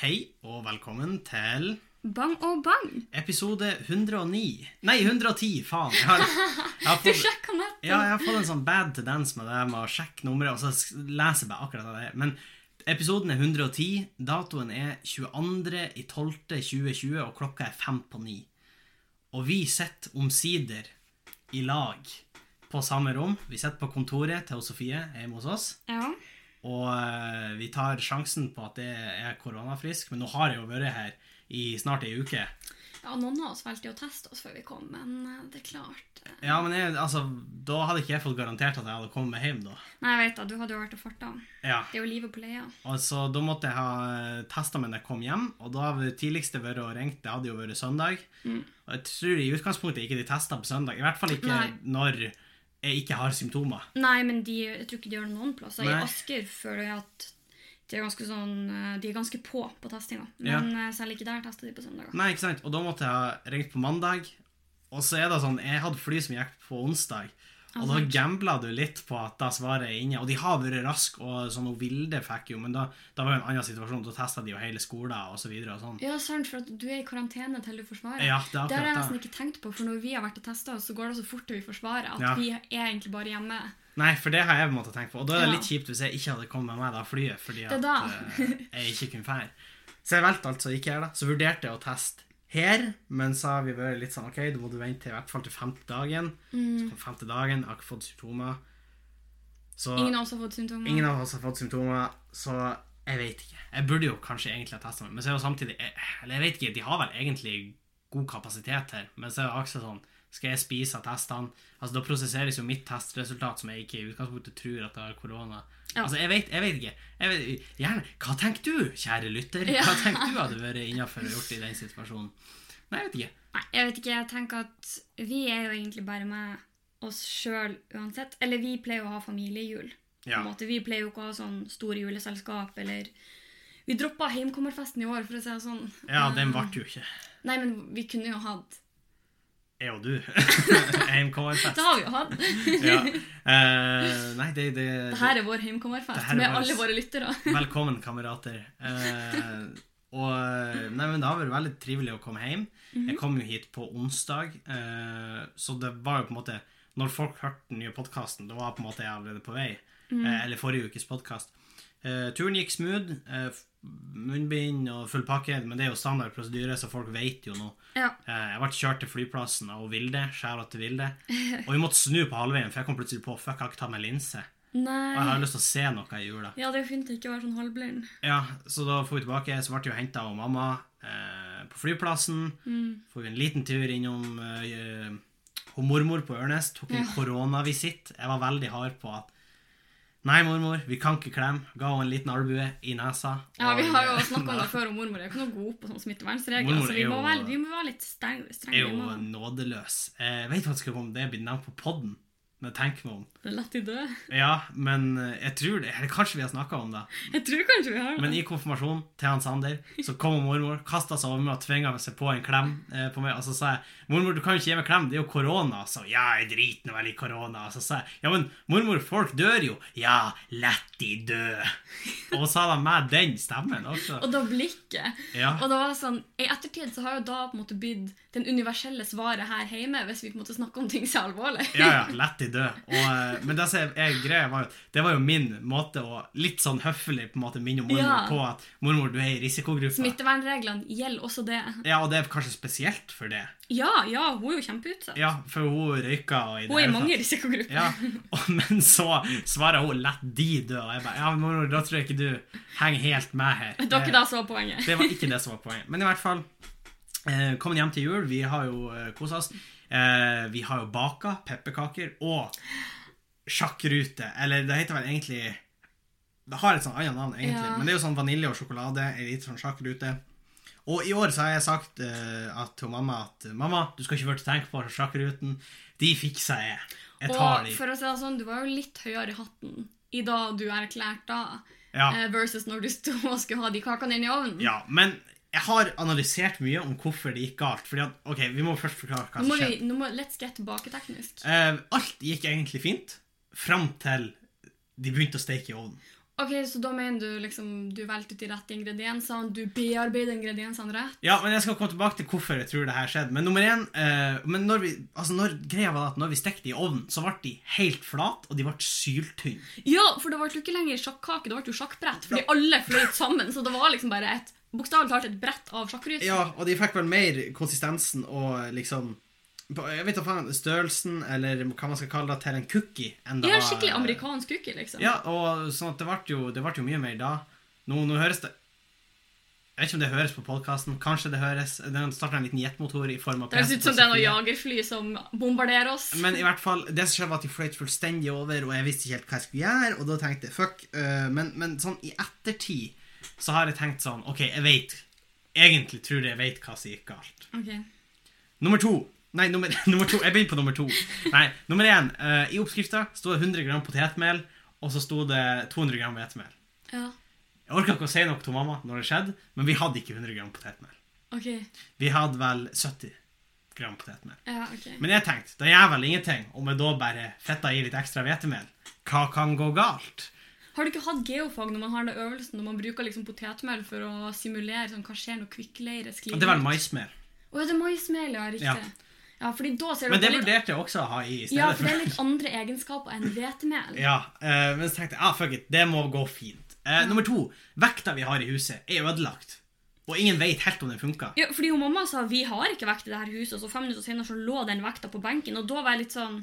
Hei og velkommen til Bang og bang. episode 109 Nei, 110, faen. Jeg har, jeg har Du fått, sjekka nettopp. ja, jeg har fått en sånn bad tendens med det med å sjekke nummeret, og så leser jeg bare akkurat det. Men episoden er 110, datoen er 22.12.2020, og klokka er fem på ni. Og vi sitter omsider i lag på samme rom. Vi sitter på kontoret til Sofie hjemme hos oss. Ja. Og eh, vi tar sjansen på at det er koronafrisk, men nå har jeg jo vært her i snart ei uke. ja, noen av oss valgte jo å teste oss før vi kom, men eh, det er klart eh. Ja, men jeg, altså, da hadde ikke jeg fått garantert at jeg hadde kommet meg hjem, da. Nei, jeg vet da, du hadde jo vært og farta. Ja, Det er jo livet på leia. altså, Da måtte jeg ha testa meg når jeg kom hjem, og da hadde det tidligste vært å ringt. Det hadde jo vært søndag. Og jeg tror i utgangspunktet ikke de testa på søndag. I hvert fall ikke Nei. når ikke har symptomer. Nei, men de, jeg tror ikke de gjør det noen plasser. Nei. I Asker føler jeg at de er ganske sånn eh, De er ganske på på testinga. Men ja. selv ikke der tester de på søndager. Nei, ikke sant? Og da måtte jeg ha ringt på mandag. Og så er det sånn, jeg hadde fly som gikk på onsdag. Og da gambla du litt på at da svaret er inne. Og de har vært raske, og sånn og Vilde fikk jo, men da, da var jo en annen situasjon. Da testa de jo hele skolen og så videre og sånn. Ja, sant, for at du er i karantene til du får svaret. Ja, det det har jeg nesten ikke tenkt på, for når vi har vært og testa oss, så går det så fort til vi får svaret, at Ja. vi er egentlig bare hjemme. Nei, for det har jeg måttet tenke på. Og da er det litt kjipt hvis jeg ikke hadde kommet med meg da flyet, fordi at eh, jeg ikke kunne fære. Så jeg valgte altså ikke her, da. Så vurderte jeg å teste her, men så har vi vært litt sånn OK, da må du vente til i hvert fall til femte dagen. Mm. Så kom femte dagen, jeg har ikke fått symptomer. Så Ingen av oss har fått symptomer. Ingen av oss har fått symptomer, så jeg vet ikke. Jeg burde jo kanskje egentlig ha testa meg, men så er jo samtidig jeg- Eller jeg vet ikke, de har vel egentlig god kapasitet her, men så er det akkurat sånn Skal jeg spise av testene? Altså Da prosesseres jo mitt testresultat, som jeg ikke i utgangspunktet tror at jeg har korona. Ja. Altså, jeg vet, jeg vet ikke. Jeg vet, gjerne, Hva tenker du, kjære lytter? Hva tenker du hadde vært innafor å gjort i den situasjonen? Nei, jeg vet ikke. Nei, jeg vet ikke. Jeg tenker at vi er jo egentlig bare med oss sjøl uansett. Eller vi pleier å ha familiejul. på Ja. Vi pleier jo ikke å ha sånn store juleselskap eller Vi droppa heimkommerfesten i år, for å si det sånn. Ja, den ble jo ikke Nei, men vi kunne jo hatt Jeg og du. Heimkommerfest. Det har vi jo hatt. Ja. Uh, nei, det, det, Det her er vår heimkommerfest er med vår- alle våre lyttere. Velkommen, kamerater. Uh, og nei, men Det har vært veldig trivelig å komme hjem. Jeg kom jo hit på onsdag, uh, så det var jo på en måte Når folk hørte den nye podkasten, da var på en måte jeg allerede på vei. Eh, eller forrige ukes podkast. Eh, turen gikk smooth. Eh, munnbind og full pakke, men det er jo standard prosedyre, så folk vet jo nå. Ja. Eh, jeg ble kjørt til flyplassen av Vilde. Skjæra til Vilde. Og vi måtte snu på halvveien, for jeg kom plutselig på Fuck, jeg har ikke tatt med linse. Og jeg har lyst til å se noe i jula. Ja, det er jo fint å ikke være sånn halvblind. Ja, så da får vi tilbake. Så ble vi henta av mamma eh, på flyplassen. Mm. Får vi en liten tur innom eh, hun mormor på Ørnes. Tok en Ja. koronavisitt. Jeg var veldig hard på at Nei, mormor, vi kan ikke klemme. Ga henne en liten albue i nesa. Ja, vi har jo snakka om det før, og mormor er ikke noe god på sånne smittevernregler. Så vi er må, jo- være, vi må være litt streng- er jo nådeløs. Eh, Jeg vet faktisk ikke om det blir nevnt på podden. Når tenk meg om. Lett i død. Ja, men eh, jeg tror det, eller kanskje vi har snakka om det. Jeg tror kanskje vi har det. Men i konfirmasjonen til han Sander så kom mormor, kasta seg over meg og tvinga seg på en klem eh, på meg. Og så sa jeg mormor, du kan jo ikke gi meg klem, det er jo korona. Så ja, jeg driter nå vel i korona. Og så sa jeg ja, men mormor, folk dør jo. Ja, lett de dø. Og så sa de med den stemmen også. Og da blikket. Ja. Og det var sånn, I ettertid så har jo da på en måte blitt den universelle svaret her hjemme, hvis vi på en måte snakker om ting så alvorlig. Ja, ja, lett de dø. Og, eh, men det som er- greia var jo, det var jo min måte å litt sånn høflig på en måte minne mormor Ja. på at mormor, du er i risikogruppa. Smittevernreglene gjelder også det. Ja, og det er kanskje spesielt for det. Ja, ja, hun er jo kjempeutsatt. Ja, for hun røyka og i det Hun er i mange risikogrupper. Ja, og, men så svarer hun 'lett de dø', og jeg bare 'ja, mormor, da tror jeg ikke du henger helt med her'. Ikke det som var poenget. Det var ikke det som var poenget. Men i hvert fall, eh, kom hjem til jul, vi har jo eh, kosa oss. Eh, vi har jo baka pepperkaker og sjakkrute, eller det heter vel egentlig Det har et sånn annet navn, egentlig, Ja. men det er jo sånn vanilje og sjokolade, ei liten sånn sjakkrute. Og i år så har jeg sagt at til mamma at 'mamma, du skal ikke først tenke på sjakkruten'. De fikser jeg. Jeg tar Og de. for å si det sånn, du var jo litt høyere i hatten i dag du erklærte da, Ja. eh, versus når du sto og skulle ha de kakene inn i ovnen. ja, men jeg har analysert mye om hvorfor det gikk galt. Fordi at, ok, Vi må først forklare hva som skjedde. nå må, let's get tilbake teknisk. Uh, alt gikk egentlig fint fram til de begynte å steke i ovnen. Ok, Så da mener du liksom du valgte ut de rette ingrediensene, du bearbeider ingrediensene rett? Ja, men Jeg skal komme tilbake til hvorfor jeg tror det her skjedde. Men nummer én uh, men når vi, altså når, Greia var at når vi stekte i ovnen, så ble de helt flate, og de ble syltynne. Ja, for det ble jo ikke lenger sjakkake, det ble jo sjakkbrett. Fordi alle fløyt sammen, så det var liksom bare et bokstavelig talt et brett av sjakkryser. Ja, og de fikk vel mer konsistensen og liksom Jeg vet ikke størrelsen, eller hva man skal kalle det, til en cookie. enn det Ja, var- skikkelig amerikansk cookie, liksom. Ja, og sånn at det ble jo, det ble jo mye mer da. Nå, nå høres det Jeg vet ikke om det høres på podkasten. Kanskje det høres. Den starter en liten jetmotor i form av Det høres ut som det er noe jagerfly som bombarderer oss. Men i hvert fall, det som skjedde var at de fløyt fullstendig over, og jeg visste ikke helt hva jeg skulle gjøre, og da tenkte jeg fuck. øh, men, men sånn i ettertid så har jeg tenkt sånn OK, jeg vet Egentlig tror jeg jeg vet hva som gikk galt. Ok. Nummer to. Nei, nummer, nummer to. Jeg begynner på nummer to. Nei, nummer én. Uh, I oppskrifta sto det 100 gram potetmel, og så sto det 200 gram hvetemel. Ja, Jeg orka ikke å si noe til mamma når det skjedde, men vi hadde ikke 100 gram potetmel. ok. Vi hadde vel 70 gram potetmel. Ja, ok. Men jeg tenkte, det gjør vel ingenting om jeg da bare fetter i litt ekstra hvetemel. Hva kan gå galt? Har du ikke hatt geofag når man har den øvelsen når man bruker liksom potetmel for å simulere sånn, hva skjer når kvikkleire sklir Det er vel maismel. Å ja, det er maismel, ja. Riktig. Ja. Ja. Men det er vurderte jeg også å ha i stedet. ja, for det er litt andre egenskaper enn hvetemel. Ja, uh, men så tenkte jeg ah, fuck it, det må gå fint. Eh, Nummer to. Vekta vi har i huset, er ødelagt. Og ingen vet helt om den funka. Ja, fordi hun mamma sa vi har ikke vekt i det her huset, og så fem minutter senere så lå den vekta på benken, og da var jeg litt sånn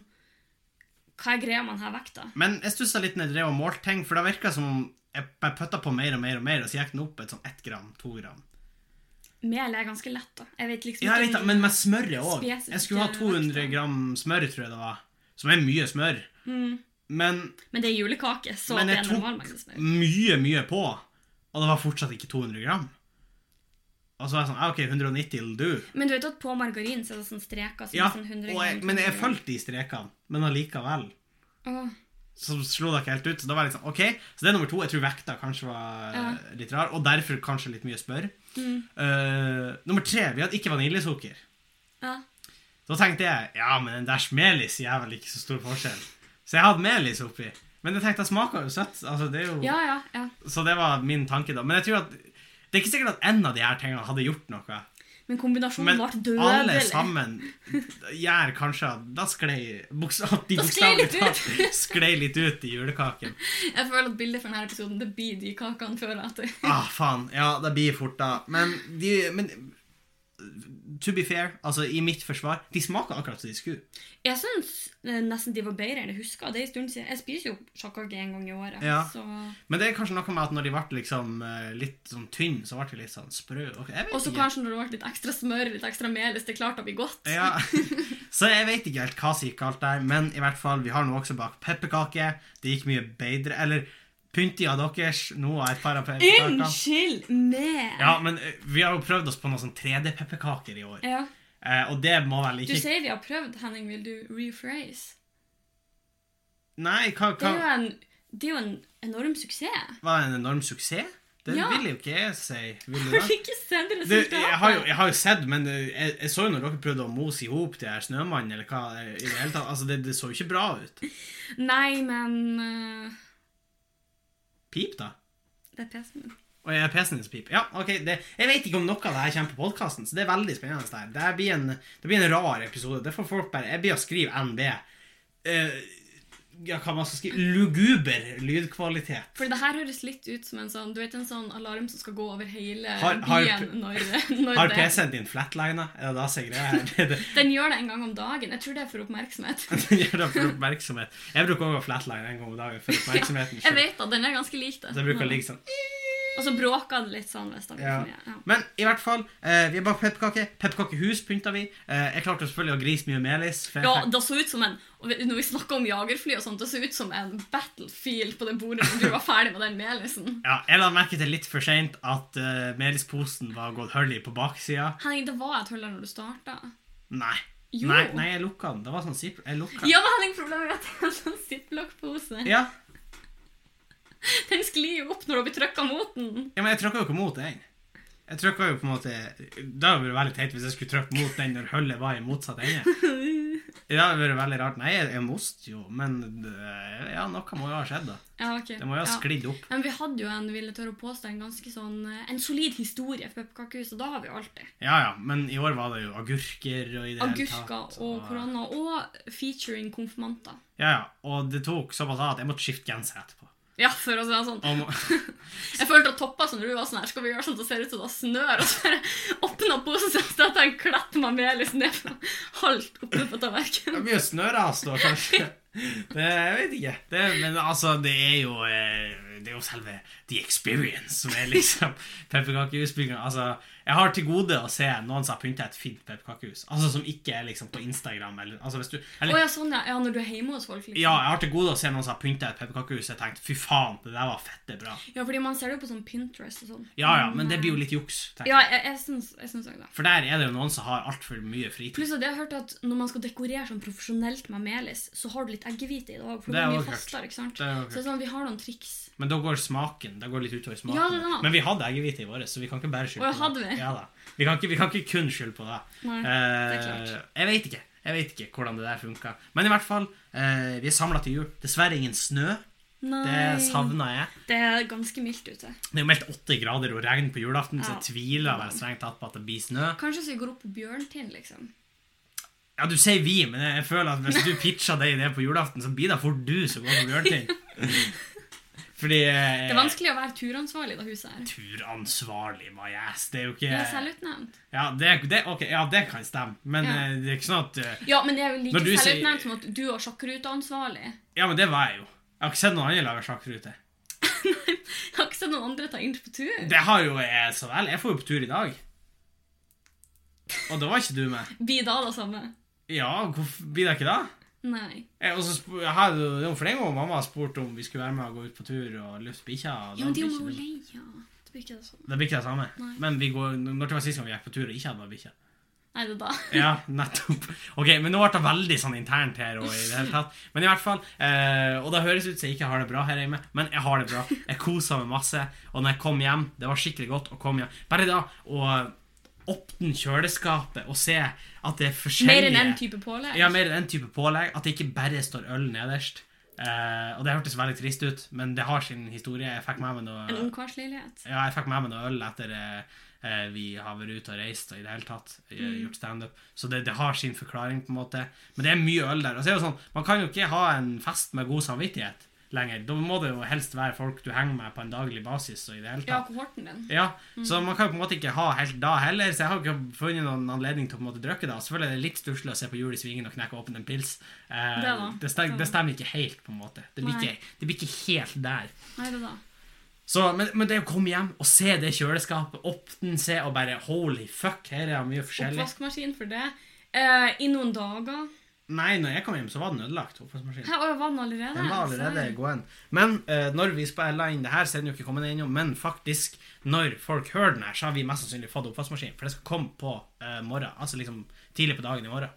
Hva er greia med denne vekta? Men jeg stussa litt når jeg drev og målte ting, for det virka som om jeg putta på mer og mer og mer, og så gikk den opp et sånn ett gram, to gram. Mel er ganske lett, da. Jeg vet liksom Ja, jeg vet men med smøret òg. Jeg skulle ha 200 vekter. gram smør, tror jeg det var. Som er mye smør. Mm. Men Men det er julekake, så det jeg er tok normal mengde smør. mye, mye på, og det var fortsatt ikke 200 gram. Og så var jeg sånn, ah, ok, 190 will do. Men du vet at på margarin så er det sånn streker som Ja, er sånn 100 og jeg, men jeg 200 gram. fulgte de strekene, men allikevel. Oh. Så slo det ikke helt ut, så da var jeg sånn, ok, så det er nummer to. Jeg tror vekta kanskje var Ja. eh, litt rar, og derfor kanskje litt mye spørr. Mm. Uh, nummer tre, vi hadde ikke vaniljesukker. Ja. Da tenkte jeg, ja, men en dash melis gjør vel ikke så stor forskjell. Så jeg hadde melis oppi. Men jeg tenkte, det smaker jo søtt. Altså, det jo... ja, ja, ja. Så det var min tanke da. Men jeg tror at det er ikke sikkert at en av de her tingene hadde gjort noe. Men kombinasjonen Men ble alle dødelig. sammen gjør kanskje at da sklei bokstav, de bokstavelig talt sklei litt ut i julekaken. Jeg føler at bildet for denne episoden det blir de kakene før og etter. Ah, faen. Ja, det blir fort, da. Men de men, To be fair, altså i mitt forsvar, de smaker akkurat som de skulle. Jeg syns eh, nesten de var bedre enn jeg husker. Det er en stund siden. Jeg spiser jo sjakkake en gang i året. Ja. Så... Men det er kanskje noe med at når de ble liksom eh, litt sånn tynn, så ble de litt sånn sprø. Og så kanskje når det ble litt ekstra smør, litt ekstra melis, det klarte å bli godt. Ja, Så jeg vet ikke helt hva som gikk galt der, men i hvert fall, vi har nå også bakt pepperkaker. Det gikk mye bedre. Eller pynti av deres. Nå er et par av. Unnskyld meg! Ja, men eh, vi har jo prøvd oss på noen sånn 3D-pepperkaker i år. Ja. Eh, og det må vel ikke Du sier vi har prøvd, Henning. Vil du rephrase? Nei, hva, Det er jo en, det er jo en enorm suksess. Hva er en enorm suksess? Det Ja. vil jo ikke jeg si. Vil du Har det? ikke sett resultatet? jeg, har jo, jeg har jo sett, men jeg, jeg så jo når dere prøvde å mose i hop de her snømannen, eller hva i det hele tatt. Altså, det, det så jo ikke bra ut. Nei, men eh, Pip, da. Det er PC-en min. Og jeg er PC-en din piper. Ja, ok, det, Jeg vet ikke om noe av det her kommer på podkasten, så det er veldig spennende. Det her. Det blir en, det blir en rar episode. Det får folk bare Jeg blir å skrive NB. Eh, ja, hva man skal skrive Luguber lydkvalitet. For det her høres litt ut som en sånn Du vet en sånn alarm som skal gå over hele Har- har- byen når, når Har PC-en din flatlina? Er det da som er greia her? Er. Den gjør det en gang om dagen. Jeg tror det er for oppmerksomhet. Den gjør det for oppmerksomhet. Jeg bruker også flatline en gang om dagen for oppmerksomheten. Jeg vet da, den er ganske lik det. Så jeg bruker å ligge sånn Og så bråka det litt sånn hvis det blir Ja. for mye. Ja. Men i hvert fall, eh, vi har bakt pepperkaker. Pepperkakehus pynta vi. Eh, jeg klarte selvfølgelig å grise mye melis. For jeg Ja, det så ut som en og vi- Når vi snakker om jagerfly og sånt, det så ut som en battlefield på det bordet når du var ferdig med den melisen. ja, jeg la merke til litt for seint at uh, melisposen var gått hull i på baksida. Henning, det var et hull der når du starta. Nei. Jo. nei. Nei, jeg lukka den. Det var sånn zip... Jeg lukka den. Ja, men Henning, problemet er at det er en sånn ziplock-pose. Ja. Den sklir jo opp når du blir trykka mot den. ja, men jeg trykka jo ikke mot den. Jeg trykka jo på en måte Det hadde vært veldig teit hvis jeg skulle trykke mot den når hullet var i motsatt ende. Det hadde vært veldig rart. Nei, jeg, jeg moste jo, men eh, ja, noe må jo ha skjedd, da. Ja, ok. Det må jo ha Ja. sklidd opp. Men vi hadde jo en ville tørre å påstå, en ganske sånn eh, En solid historie for pepperkakehuset, og da har vi jo alltid. Ja, ja, men i år var det jo agurker og i det hele Agurker tatt. og korona, og featuring konfirmanter. Ja, ja, og det tok såpass av at jeg måtte skifte genser etterpå. Ja, for å si det sånn. Og, Jeg følte at toppa som du var sånn her, skal vi gjøre sånn at det ser ut som det snør, og så åpna posen, så støtte jeg meg med litt ned fra halvt oppe på det er mye jo snøras da, kanskje. Det, jeg vet ikke. Det, men altså, det er jo eh, Det er jo selve the experience som er liksom pepperkakehusbygginga. Altså, jeg har til gode å se noen som har pynta et fint pepperkakehus. Altså Som ikke er liksom på Instagram. Eller, altså, hvis du, eller, oh, ja, sånn, ja. ja. Når du er hjemme hos folk, liksom. ja, jeg har til gode å se noen som har pynta et pepperkakehus. Jeg tenkte fy faen, det der var fette bra. Ja, fordi man ser det jo på sånn Pinterest og sånn. Ja ja, men det blir jo litt juks. Ja, jeg, jeg syns òg det. For der er det jo noen som har altfor mye fritid. Pluss at jeg har hørt at når man skal dekorere sånn profesjonelt med melis, så har du litt eggehvite i dag. For Det er mye fastere, ikke sant? Det er Så det er sånn, vi har noen triks. Men da går smaken Det går litt utover smaken. Ja, det da. Men vi hadde eggehvite i vår, så vi kan ikke bare skylde på det. vi? Ja. Vi, kan ikke, vi kan ikke kun skylde på det. Nei, Eh, det er klart. jeg vet ikke. Jeg vet ikke hvordan det der funka. Men i hvert fall, eh, vi er samla til jul. Dessverre ingen snø. Nei. Det savna jeg. Det er ganske mildt ute. Det er jo meldt åtte grader og regn på julaften, så jeg tviler vel strengt tatt på at det blir snø. Kanskje så vi går opp på Bjørntind, liksom. Ja, du sier vi, men jeg føler at hvis du pitcher deg det på julaften, så blir det fort du som går på bjørnting. Fordi eh, Det er vanskelig å være turansvarlig i det huset her. Turansvarlig, my ass. Det er jo ikke Det er selvutnevnt. Ja, det, det, ok, ja, det kan stemme, men Ja. eh, det er ikke sånn at uh, Ja, men det er jo like selvutnevnt som at du var sjakkruteansvarlig. Ja, men det var jeg jo. Jeg har ikke sett noen andre lage sjakkrute. Jeg har ikke sett noen andre ta inn på tur. Det har jo jeg så vel. Jeg får jo på tur i dag. Og da var ikke du med. Blir da det samme? Ja, hvorfor blir det ikke da? Nei. Jeg, og så jo for en gang mamma spurte om vi skulle være med og gå ut på tur og lufte bikkja. Ja, men det er jo leia. det- Det blir ikke det samme. Det blir ikke det samme. Nei. Men vi går, når det var sist gang vi gikk på tur og ikke hadde med bikkja. Nei, det da. Ja, nettopp. Ok, men nå ble det veldig sånn internt her. Og i det hele tatt. Men i hvert fall, eh, og det høres ut som jeg ikke har det bra her hjemme, men jeg har det bra. Jeg koser meg masse. Og når jeg kom hjem, det var skikkelig godt å komme hjem. Bare da å åpne kjøleskapet og se at det er forskjellige Mer enn én type pålegg. Ja, mer enn en type pålegg. At det ikke bare står øl nederst. Uh, og det hørtes veldig trist ut, men det har sin historie. Jeg fikk med meg noe En ungkarsleilighet. ja, jeg fikk med meg noe øl etter eh, vi har vært ute og reist og i det hele tatt Mm. gjort standup. Så det, det har sin forklaring, på en måte. Men det er mye øl der. Og så er det sånn, Man kan jo ikke ha en fest med god samvittighet lenger. Da må det jo helst være folk du henger med på en daglig basis. og i det hele Ja, kohorten din. Ja, Så man kan jo på en måte ikke ha helt da heller. Så jeg har ikke funnet noen anledning til å på en måte drikke da. Selvfølgelig er det litt stusslig å se på Jul i Svingen og knekke åpen en pils. Eh, Det det, stemmer, det stemmer ikke helt, på en måte. Det blir, ikke, det blir ikke helt der. Nei, det da. Så, men, men det å komme hjem og se det kjøleskapet, åpne se og bare Holy fuck, her er det mye forskjellig. Oppvaskmaskin for det. Eh, I noen dager. Nei, når jeg kom hjem, så var den ødelagt. oppvaskmaskinen. Her var den allerede? Den var allerede gåen. Men eh, når vi spiller inn det her, så er den jo ikke kommet inn, Men faktisk, når folk hører den her, så har vi mest sannsynlig fått oppvaskmaskin. For det skal komme på eh, morgen. Altså liksom tidlig på dagen i morgen.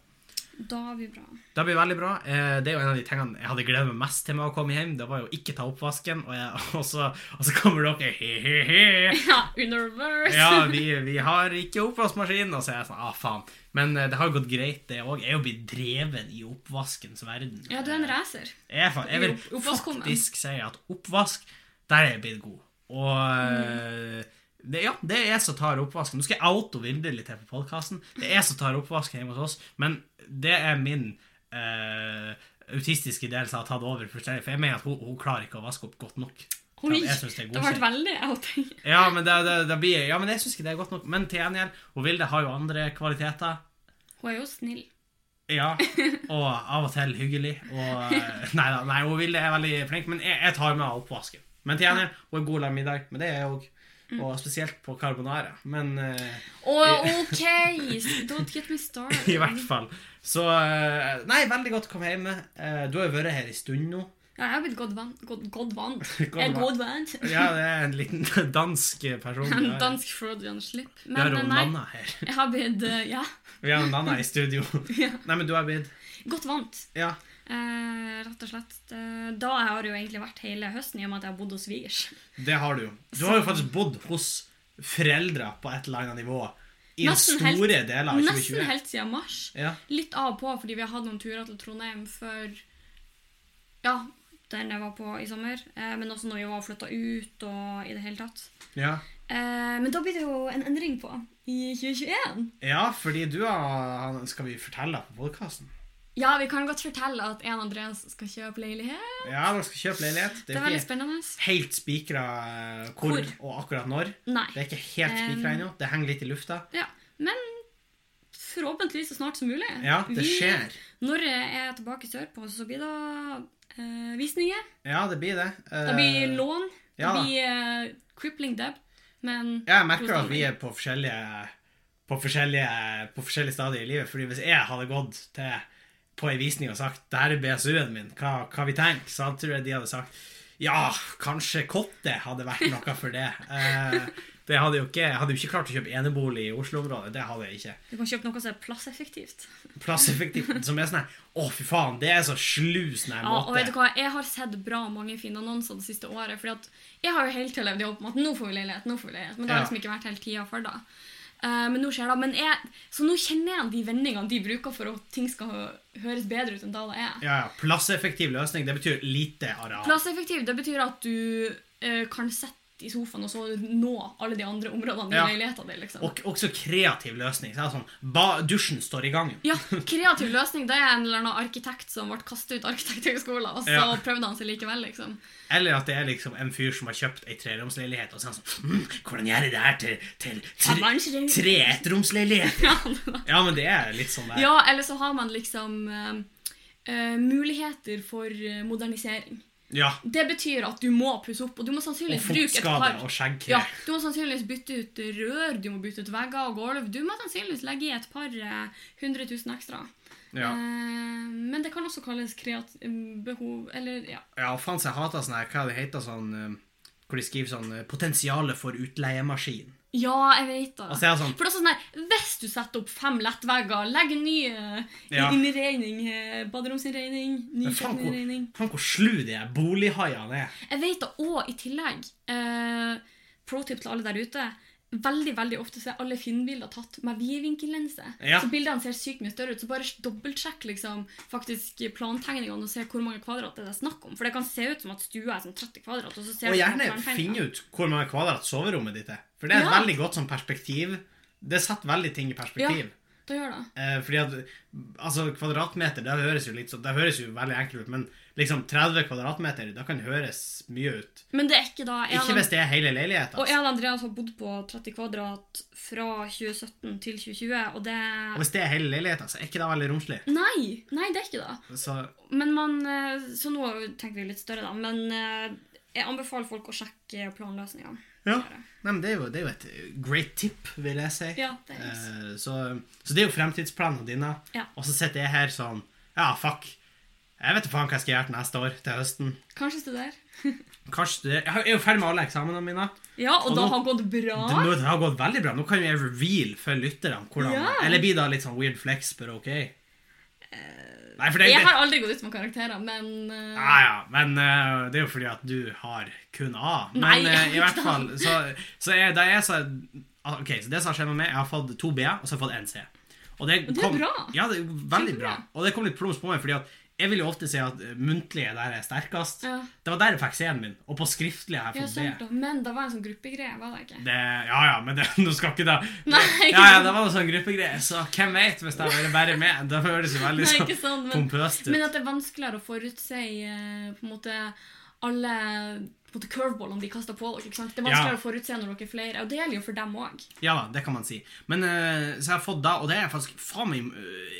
Da blir bra. Det blir veldig bra. Eh, det er jo en av de tingene jeg hadde gledet meg mest til med å komme hjem. Det var jo ikke ta oppvasken, og, jeg, og, så, og så kommer dere he-he-he. Ja, under reverse. Ja, vi, vi har ikke oppvaskmaskin. Og så er jeg sånn, ah faen. Men eh, det har gått greit, det òg. Jeg er jo blitt dreven i oppvaskens verden. Ja, du er en racer. Jeg, jeg vil faktisk si at oppvask, der er jeg blitt god. Og eh, det, ja, det er jeg som tar oppvasken. Nå skal jeg auto Vilde litt her på podkasten. Det er jeg som tar oppvasken hjemme hos oss, men det er min eh, autistiske del som har tatt over. For jeg mener at hun, hun klarer ikke å vaske opp godt nok. Oi, Jeg synes det det har vært veldig outing. Ja, men, det, det, det blir, ja, men jeg syns ikke det er godt nok. Men til gjengjeld, hun Vilde har jo andre kvaliteter. Hun er jo snill. Ja, og av og til hyggelig. Og, eh, nei da, nei, hun Vilde er veldig flink, men jeg, jeg tar med henne oppvasken. Men til gjengjeld, hun er god til å lage middag, men det er jeg òg. Mm. Og spesielt på carbonara. Men uh, oh, OK! Don't get me started. i hvert fall. Så uh, Nei, veldig godt å komme hjem. Uh, du har jo vært her en stund nå. Ja, jeg har blitt godt vant. God, god vant. God Jeg er god vant. Ja, det er en liten dansk person. En har- dansk Freudian slip. Vi har nei, Nanna her. jeg har blitt eh, ja, Vi har jo Nanna i studio. Ja. Nei, men du har blitt godt vant. Ja. Eh, rett og slett. Eh, da jeg det jo egentlig vært hele høsten i og med at jeg har bodd hos svigers. Det har du jo. Du har jo faktisk bodd hos foreldre på et eller annet nivå i Nesten store helt- deler av 2020. Nesten helt siden mars. Ja. Litt av og på, fordi vi har hatt noen turer til Trondheim før Ja, den jeg var på i sommer. Eh, men også når vi var flytta ut og i det hele tatt. Ja. Eh, men da blir det jo en endring på i 2021. ja, fordi du har Skal vi fortelle på podkasten? Ja, vi kan godt fortelle at en Andreas skal kjøpe leilighet. Ja, dere skal kjøpe leilighet. Det Det er er veldig spennende. helt spikra eh, hvor Hvor? og akkurat når. Nei. Det er ikke helt spikra Um, ennå. Det henger litt i lufta. Ja, men forhåpentligvis så snart som mulig. Ja, det Vi- skjer. Når jeg er tilbake sørpå, så blir det eh, visninger. Ja, det blir det. Det blir Eh, lån. Ja Det blir eh, crippling deb. Men Jeg merker at vi er på forskjellige på forskjellige, på forskjellige stadier i livet. Fordi hvis jeg hadde gått til på ei visning og sagt det her er BSU-en min, hva, hva vi tenker, så tror jeg de hadde sagt ja, kanskje Kotte hadde vært noe for det. Eh, det hadde jo ikke, jeg hadde jo ikke klart å kjøpe enebolig i Oslo-området. Det hadde jeg ikke. du kan kjøpe noe som er plasseffektivt. Plasseffektivt som er sånn her Å, fy faen, det er så slus når jeg Ja, og vet du hva? Jeg har sett bra mange fine annonser det siste året. Fordi at jeg har jo hele tida levd i håp om at nå får vi leilighet. nå får vi leilighet. Men det har liksom ikke vært hele tida for da. Eh, men nå skjer det. Men jeg, så nå kjenner jeg de vendingene de bruker for at ting skal høres bedre ut enn da det er. Ja, ja. Plasseffektiv løsning, det betyr lite areal. Plasseffektiv, det betyr at du uh, kan sette i sofaen og så nå alle de andre områdene Ja. i leiligheten din. liksom. Og også kreativ løsning. Så er det sånn, ba, Dusjen står i gangen. Ja, kreativ løsning det er en eller annen arkitekt som ble kastet ut arkitekthøgskolen, og så Ja. prøvde han seg likevel, liksom. Eller at det er liksom en fyr som har kjøpt ei treromsleilighet, og så er han sånn mmm, Hvordan gjør jeg det her til, til tre, tre ettromsleiligheter? Ja, men det er litt sånn der. ja, eller så har man liksom uh, uh, muligheter for eh, modernisering. Ja. Det betyr at du må pusse opp, og du må Og sannsynligvis bruke et par og skjeggkre. ja, Du må sannsynligvis bytte ut rør, du må bytte ut vegger og gulv. Du må sannsynligvis legge i et par eh, hundre tusen ekstra. Ja. Eh, men det kan også kalles kreat behov Eller, ja. ja, faen, jeg hater sånn her, hva det heter sånn eh, Hvor de skriver sånn eh, 'Potensialet for utleiemaskin'. Ja, jeg vet det. Altså, så er sånn For det er sånn der, Hvis du setter opp fem lettvegger, legger en ny uh, Ja. innregning, baderomsinnregning ny kjøkkeninnregning faen, hvor, slu de bolighaiene er. Jeg vet det òg, i tillegg eh, Pro tip til alle der ute. Veldig veldig ofte så er alle Finn-bilder tatt med vidvinkellense. Ja. Så bildene ser sykt mye større ut. Så bare dobbeltsjekk liksom, faktisk plantegningene og se hvor mange kvadrat det er snakk om. For det kan se ut som at stua er sånn 30 kvadrat. Og, så ser Og gjerne finne ut hvor mange kvadrat soverommet ditt er. For det er et Ja. veldig godt sånn perspektiv. Det setter veldig ting i perspektiv. Da gjør det. Eh, fordi at altså, kvadratmeter, det høres jo litt så, det høres jo veldig enkelt ut, men liksom 30 kvadratmeter, da kan det høres mye ut. Men det er ikke da Ikke hvis det er hele leiligheten. Og jeg og Andreas har bodd på 30 kvadrat fra 2017 til 2020, og det Og hvis det er hele leiligheten, så er ikke det veldig romslig. Nei! Nei, det er ikke det. Så Men man eh, Så nå tenker vi litt større, da. Men eh, jeg anbefaler folk å sjekke planløsningene. ja. Nei, men det er, jo, det er jo et great tip, vil jeg si. Ja, det. Eh, så, så det er jo fremtidsplanene dine. Ja. Og så sitter jeg her sånn Ja, fuck. Jeg vet ikke faen hva jeg skal gjøre til neste år, til høsten. Kanskje studere. Kanskje studere. Jeg er jo ferdig med alle eksamene mine. Ja, og, Og da nå- har gått bra. Det, nå, det har gått veldig bra. Nå kan jeg reveal for lytterne hvordan Ja. Eller blir det litt sånn weird flex, but ok? Nei, for det, Jeg har aldri gått ut med karakterer, men uh... ja, ja, men uh, det er jo fordi at du har kun A. Men Nei, i hvert fall Så, så jeg, da jeg sa Ok, så det som har skjedd med meg, jeg har fått to B, og så har jeg fått én C. Og det, kom, det er bra. Ja, det er veldig bra. bra. Og det kom litt plums på meg, fordi at jeg vil jo ofte si at muntlige muntlig er der er sterkest. Ja. Det var der jeg fikk C-en min, og på skriftlig har jeg fått ja, B. Men det var en sånn gruppegreie, var det ikke? Det, ja, ja, men det, nå skal ikke det Nei, Ja, ja, det var en sånn gruppegreie, så hvem vet hvis det hadde bare med? Det høres jo veldig Nei, sånn men, pompøst ut. men at det er vanskeligere å forutse eh, på en måte alle på en måte curveballene de kaster på dere. ikke sant? Det er vanskeligere Ja. å forutse når dere er flere, og det gjelder jo for dem òg. Ja da, det kan man si. Men uh, så jeg har fått da, og det er jeg faktisk faen meg øh,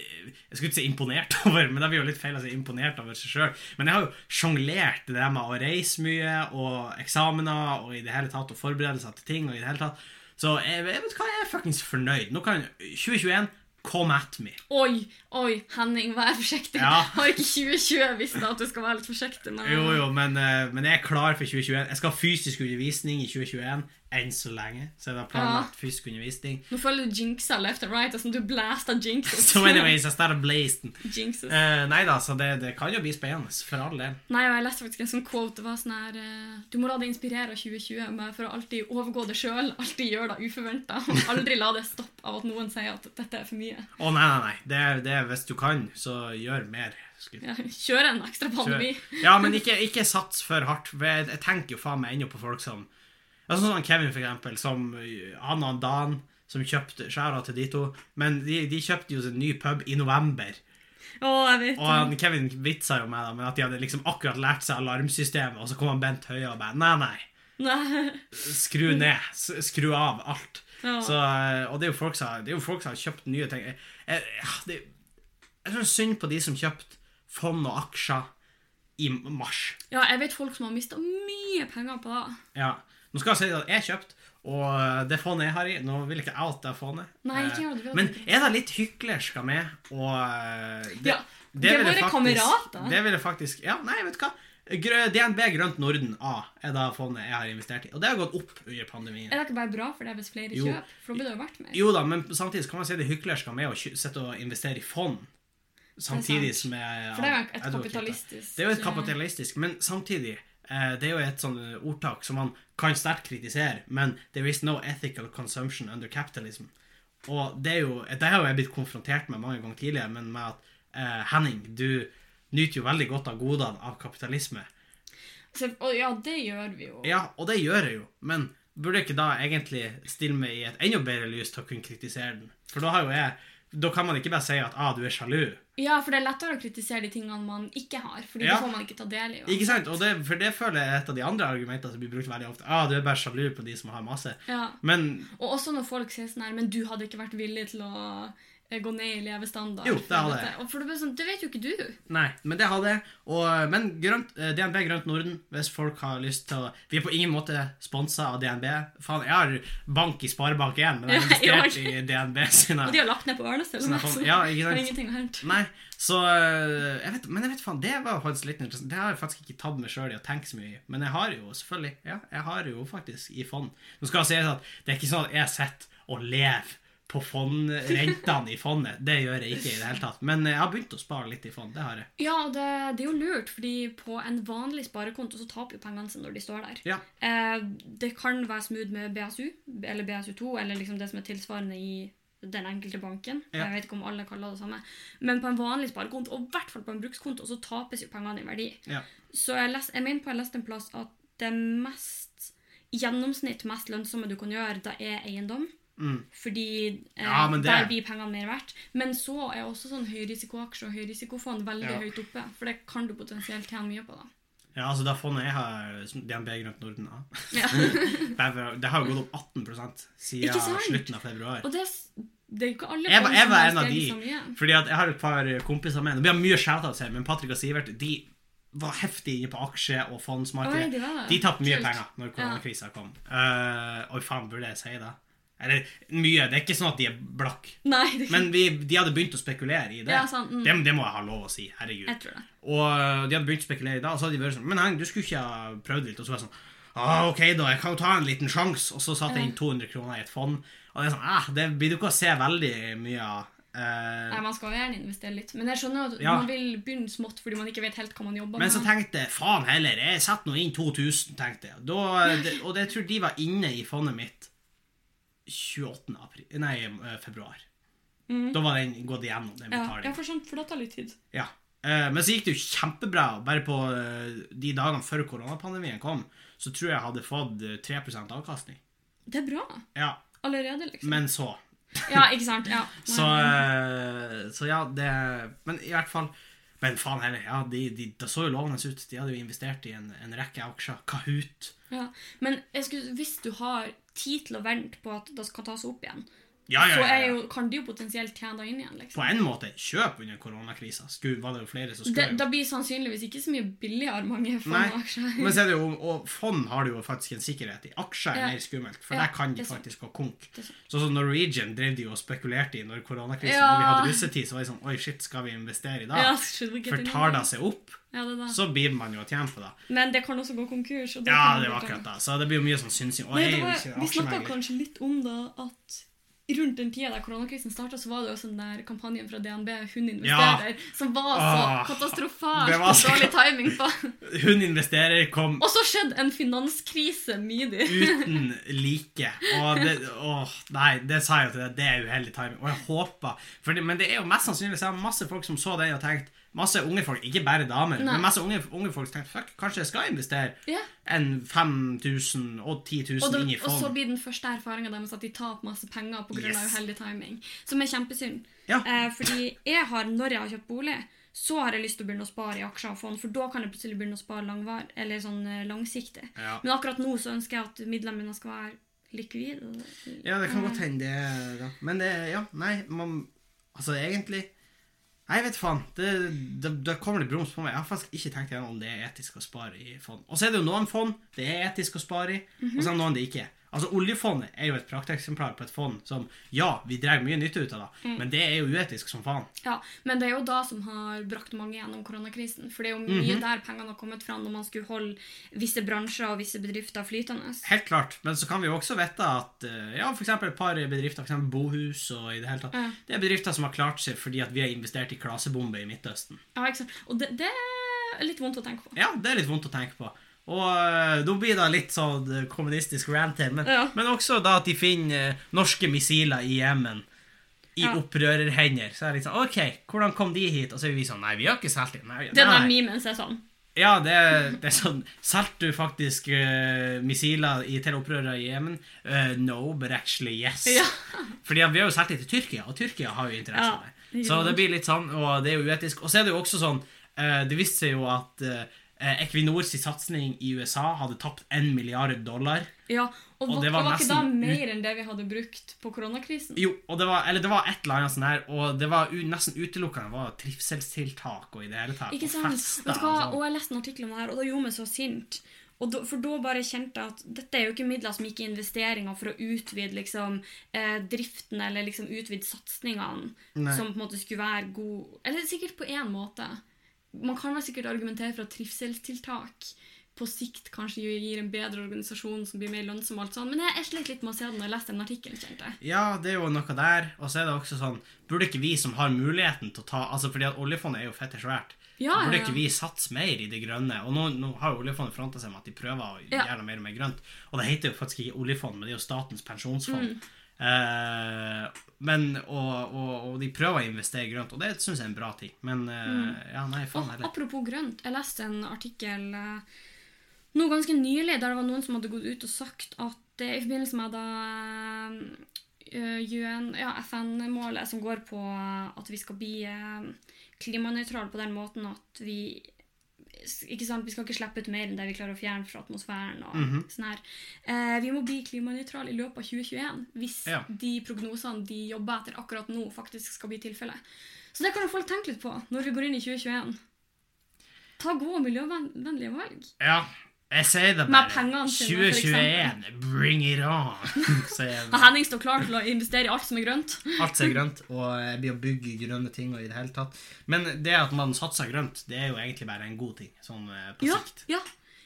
Jeg skulle ikke si imponert over, men det blir jo litt feil å si imponert over seg sjøl. Men jeg har jo sjonglert det der med å reise mye, og eksamener, og i det hele tatt, og forberedelser til ting, og i det hele tatt. Så jeg, jeg vet hva, jeg er fuckings fornøyd. Nå kan 2021 come at me. Oi, oi, Henning, vær forsiktig. Ja. Har ikke 2020 visst at du skal være litt forsiktig? Men, Jo, jo, men, eh, men jeg er klar for 2021. Jeg skal ha fysisk undervisning i 2021. enn så lenge. Så jeg har planlagt fysisk undervisning. Nå føler du jinxa left and right. Altså, du blæsta jinxes. So anyways, I started blazing. jinxes. Uh, nei da, så det, det kan jo bli spennende, for all del. Nei, og jeg leste faktisk en sånn quote. Det var sånn her uh, Du må la deg inspirere av 2020 med for å alltid overgå det sjøl. Alltid gjøre det uforventa. Aldri la det stoppe av at noen sier at dette er for mye. Å nei, nei, nei. Det, det, er hvis du kan, så gjør mer. Ja, kjør en ekstra pandemi. Ja, men ikke, ikke sats for hardt. Jeg, tenker jo faen meg ennå på folk som altså Sånn Kevin, for eksempel, som Anna han og Dan, som kjøpte skjæra til de to. Men de, de kjøpte jo sin ny pub i november. Oh, jeg vet Og han, Kevin vitsa jo med dem, men at de hadde liksom akkurat lært seg alarmsystemet, og så kom han Bent Høie og bare Nei, nei. Nei. Skru ned. Skru av alt. Ja. Så, uh, og det er, jo folk som, har kjøpt nye ting. Jeg, jeg, det, jeg synes synd på de som kjøpte fond og aksjer i mars. ja, jeg vet folk som har mista mye penger på det. Ja. Nå skal jeg si at jeg kjøpte, og det fondet jeg har i Nå vil jeg ikke out det fondet. Nei, ikke Eh, gjør det, Men er det litt hyklersk av meg å eh, det, Ja, det er jeg våre kamerater. Det vil jeg faktisk Ja, nei, vet du hva. DNB Grønt Norden A er da fondet jeg har investert i. Og det har gått opp under pandemien. Er det ikke bare bra for det hvis flere Jo. kjøper? For da blir det jo verdt mer. Jo da, men samtidig kan man si det er hyklersk av meg å sitte og investere i fond. Samtidig som jeg For det er jo et kapitalistisk Det er jo et kapitalistisk, men samtidig eh, Det er jo et sånn eh, ordtak som man kan sterkt kritisere, men there is no ethical consumption under capitalism. Og det er jo Det har jeg blitt konfrontert med mange ganger tidligere, men med at eh, Henning, du nyter jo veldig godt av godene av kapitalisme. Så, og ja, det gjør vi jo. Ja, og det gjør jeg jo, men burde jeg ikke da egentlig stille meg i et enda bedre lys til å kunne kritisere den? For da har jo jeg Da kan man ikke bare si at ah, du er sjalu. Ja, for det er lettere å kritisere de tingene man ikke har, Fordi Ja. det får man ikke ta del i. Ikke sant? Og det, for det føler jeg er et av de andre argumentene som blir brukt veldig ofte. Ah, du er bare sjalu på de som har masse. Ja. Men Og også når folk sier sånn her Men du hadde ikke vært villig til å gå ned i levestandard. Jo, det hadde jeg. For det, sånn, det vet jo ikke du. Nei, men det hadde jeg. Men grønt, eh, DNB Grønt Norden, hvis folk har lyst til å Vi er på ingen måte sponsa av DNB. Faen, jeg har bank i Sparebank1, men jeg har Ja, investert i DNB sine Og de har lagt ned på Ørnes til og er så ja, har ingenting å hente. Nei, så øh, jeg vet, Men jeg vet faen, det var faktisk litt interessant. Det har jeg faktisk ikke tatt meg sjøl i å tenke så mye i. Men jeg har jo selvfølgelig Ja, jeg har jo faktisk i fond. Nå skal jeg si at det er ikke sånn at jeg sitter og lever på fondrentene i fondet. Det gjør jeg ikke i det hele tatt. Men jeg har begynt å spare litt i fond. Det har jeg. Ja, det, det er jo lurt, fordi på en vanlig sparekonto så taper jo pengene seg når de står der. Ja. Eh, det kan være smooth med BSU, eller BSU2, eller liksom det som er tilsvarende i den enkelte banken. Ja. Jeg vet ikke om alle kaller det samme. Men på en vanlig sparekonto, og i hvert fall på en brukskonto, så tapes jo pengene i verdi. Ja. Så jeg, les, jeg mener på jeg leste en plass at det mest gjennomsnitt mest lønnsomme du kan gjøre, da er eiendom. Mm. Fordi eh, Ja, det- der blir pengene mer verdt. Men så er også sånn høyrisikoaksjer og høyrisikofond veldig Ja. høyt oppe. For det kan du potensielt tjene mye på. da. ja, altså det fondet jeg har, DNB Grønt Norden ja. Det har jo gått opp 18 siden slutten av februar. Og det, er det er jo ikke alle Jeg var, jeg var en av de. Fordi at jeg har et par kompiser med Det blir mye shoutouts her, men Patrick og Sivert de var heftig inne på aksje- og Oi, fondsmarkedet. de var. De tapte mye Kult. penger når koronakrisa kom. Uh, oi, faen, burde jeg si det? Eller mye. Det er ikke sånn at de er blakk. Nei, Men vi, de hadde begynt å spekulere i det. Ja, sånn, mm. det. Det må jeg ha lov å si. Herregud. jeg tror det. Og uh, de hadde begynt å spekulere i det, og så hadde de vært sånn Men Heng, du skulle ikke ha prøvd litt? Og så var jeg sånn ah, OK, da. Jeg kan jo ta en liten sjanse. Og så satte jeg inn 200 kroner i et fond. Og det er sånn ah, Det blir du ikke å se veldig mye av. Eh, Nei, Man skal gjerne investere litt. Men jeg skjønner at Ja. man vil begynne smått fordi man ikke vet helt hva man jobber Men med. så tenkte jeg faen heller, jeg setter nå inn 2000, tenkte jeg. Da, det, og det, tror de var inne i fondet mitt 28. April, nei, februar. februar. Da var den gått igjennom, den Mhm. ja, for, sånn, for det tar litt tid. Ja. Eh, men så gikk det jo kjempebra. Bare på eh, de dagene før koronapandemien kom, så tror jeg jeg hadde fått eh, 3% avkastning. Det er bra. Ja, Allerede, liksom. men så. Ja, ikke sant? Ja. Så, eh, så ja, det Men i hvert fall Men faen heller, ja, de, de, det så jo lovende ut. De hadde jo investert i en, en rekke aksjer. Kahoot. Ja, men skulle, hvis du har tid til å vente på at det skal tas opp igjen, Ja, ja, så ja, er jo, kan de jo potensielt tjene deg inn igjen. Liksom. På en måte, kjøp under koronakrisa. Var det jo flere som Det, skulle da blir sannsynligvis ikke så mye billigere mange fond Nei. aksjer. Men så er det jo, og fond har du jo faktisk en sikkerhet i. Aksjer er mer skummelt, for der kan de det faktisk gå konk. Det. Sånn som Norwegian drev de jo og spekulerte i når koronakrisen Ja. Når vi hadde russetid, så var det sånn Oi, shit, skal vi investere i dag? For tar det seg opp, Ja, det så blir man jo å tjene på det. Men det kan også gå konkurs. Og Ja, det var akkurat det. Så det blir jo mye sånn synsing. Nei, det var, vi snakka kanskje litt om det at rundt den tida der koronakrisen starta, så var det jo sånn der kampanjen fra DNB, Hun investerer, som var så Åh, katastrofalt var så- dårlig timing på. Hun investerer kom Og så skjedde en finanskrise midig. uten like. Og det, åh, nei, det sa jeg jo til deg, det er uheldig timing. Og jeg håper for det, Men det er jo mest sannsynlig så er det masse folk som så den og tenkte Masse unge folk, ikke bare damer, Nei. men masse unge, unge folk tenkte fuck, kanskje jeg skal investere Ja. en 5000 og 10 000 Og, det, inn i fond. og så blir den første erfaringa deres at de taper masse penger pga. Yes. uheldig timing. Som er kjempesynd. Ja. Eh, fordi jeg har, når jeg har kjøpt bolig, så har jeg lyst til å begynne å spare i aksjer og fond, for da kan jeg plutselig begynne å spare langvar, eller sånn eh, langsiktig. Ja. Men akkurat nå så ønsker jeg at midlene mine skal være likvide. ja, det kan godt hende det. Da. Men det Ja, nei, man Altså, egentlig Nei, vet faen. Det, det, det kommer litt broms på meg. Jeg har faktisk ikke tenkt igjennom om det er etisk å spare i fond. Og så er det jo noen fond det er etisk å spare i, og så er det noen det ikke er. Altså, Oljefondet er jo et prakteksemplar på et fond som ja, vi drar mye nytte ut av det, men det er jo uetisk som faen. Ja, Men det er jo da som har brakt mange gjennom koronakrisen. For det er jo mye Mhm. der pengene har kommet fra når man skulle holde visse bransjer og visse bedrifter flytende. Helt klart. Men så kan vi jo også vite at eh, ja, eksempel et par bedrifter, f.eks. Bohus og i det hele tatt, Ja. det er bedrifter som har klart seg fordi at vi har investert i klasebomber i Midtøsten. Ja, ikke sant? Og det, det er litt vondt å tenke på. Ja, det er litt vondt å tenke på. Og da nå blir det litt sånn øh, kommunistisk rant her, men, Ja. men også da at de finner øh, norske missiler i Jemen i Ja. opprørerhender. Så er det litt sånn OK, hvordan kom de hit? Og så er vi sånn Nei, vi har ikke solgt dem. Den der memen er sånn. Ja, det, det er sånn Solgte du faktisk uh, missiler i, til opprørere i Jemen? Uh, no, but actually yes. Ja. Fordi vi har jo solgt det til Tyrkia, og Tyrkia har jo interesse Ja, det. Så det blir litt sånn, og det er jo uetisk. Og så er det jo også sånn uh, Det viste seg jo at eh, Equinors satsing i USA hadde tapt 1 milliard dollar. Ja, og, Og det var var, ikke da mer enn det vi hadde brukt på koronakrisen? Jo, det var, eller det var et eller annet sånn her, og det var u, nesten utelukkende var trivselstiltak og i det hele tatt. Ikke og fester Vet du hva? og sånn. Og jeg leste en artikkel om det her, og det gjorde meg så sint. Da, for da bare kjente jeg at dette er jo ikke midler som gikk i investeringer for å utvide liksom, eh, driften eller liksom utvide satsingene, som på en måte skulle være god Eller sikkert på én måte. Man kan vel sikkert argumentere for at trivselstiltak på sikt kanskje gir en bedre organisasjon som blir mer lønnsom. og alt sånt. Men jeg, er slet litt med å se det når jeg leste den artikkelen. kjente jeg. Ja, det er jo noe der. Og så er det også sånn Burde ikke vi som har muligheten til å ta Altså fordi at oljefondet er jo fette svært. Ja, ja, Burde ja. ikke vi satse mer i det grønne? Og nå, nå har jo oljefondet fronta seg med at de prøver å Ja. gjøre mer og mer grønt. Og det heter jo faktisk ikke oljefond, men det er jo Statens pensjonsfond. Mm. Eh, men, og, og, og de prøver å investere grønt, og det syns jeg er en bra ting. Men eh, ja, nei, faen heller. apropos grønt, jeg leste en artikkel eh, nå ganske nylig der det var noen som hadde gått ut og sagt at i forbindelse med da ja, FN-målet som går på at vi skal bli klimanøytrale på den måten at vi ikke sant, Vi skal ikke slippe ut mer enn det vi klarer å fjerne fra atmosfæren. og Mhm. sånn her. Eh, vi må bli klimanøytrale i løpet av 2021 hvis Ja. de prognosene de jobber etter akkurat nå, faktisk skal bli tilfellet. Så det kan jo folk tenke litt på når vi går inn i 2021. Ta gode og miljøvennlige valg. Ja, jeg sier det bare. pengene sine, for 2021, bring it on! Henning står klar til å investere i alt som er grønt. Alt som er grønt, og jeg blir å bygge grønne ting og i det hele tatt. Men det at man satser grønt, det er jo egentlig bare en god ting, sånn eh, på Ja, sikt. ja.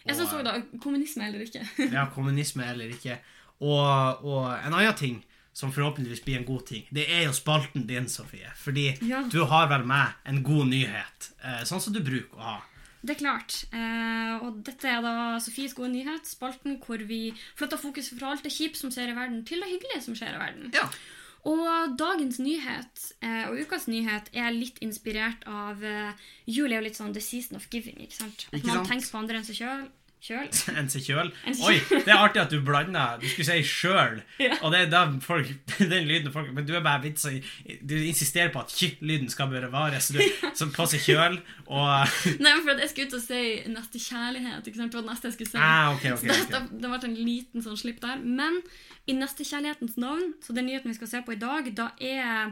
Jeg synes òg da, Kommunisme eller ikke. Ja, kommunisme eller ikke. Og, og en annen ting som forhåpentligvis blir en god ting, det er jo spalten din, Sofie. Fordi Ja. du har vel med en god nyhet, eh, sånn som du bruker å ha. Det er klart. Eh, og dette er da Sofies gode nyhet, spalten hvor vi flytter fokuset fra alt det kjipe som skjer i verden, til det hyggelige som skjer i verden. Ja. Og dagens nyhet eh, og ukas nyhet er litt inspirert av eh, Jul er jo litt sånn the season of giving. ikke sant? At Ikke man sant? tenker på andre enn seg sjøl. Kjøl. En seg kjøl. Oi, det er artig at du blander. Du skulle si sjøl. Ja. Og det er da folk, den lyden folk Men du er bare vitsa Du insisterer på at kj-lyden skal bevares. Du som på seg kjøl og Nei, men for jeg skulle ut og si neste kjærlighet. ikke sant? Det var det neste jeg skulle si. ah, okay, okay, Så det, det, ble en liten sånn slipp der. Men i nestekjærlighetens navn, så den nyheten vi skal se på i dag, da er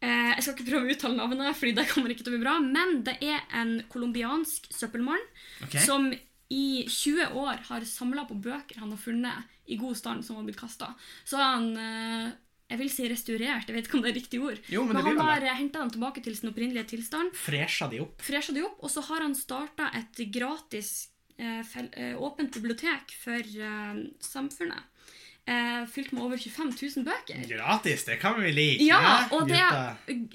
eh, Jeg skal ikke prøve å uttale navnet, Fordi det kommer ikke til å bli bra. Men det er en colombiansk søppelmann som i 20 år har samla på bøker han har funnet i god stand, som har blitt kasta. Så har han eh, jeg vil si restaurert, jeg vet ikke om det er riktig ord. Jo, men men han har henta dem tilbake til sin opprinnelige tilstand Fresha de opp. fresha de opp, og så har han starta et gratis eh, fel, eh, åpent bibliotek for eh, samfunnet. Eh, fylt med over 25 000 bøker. Gratis, det kan vi like. Ja, og det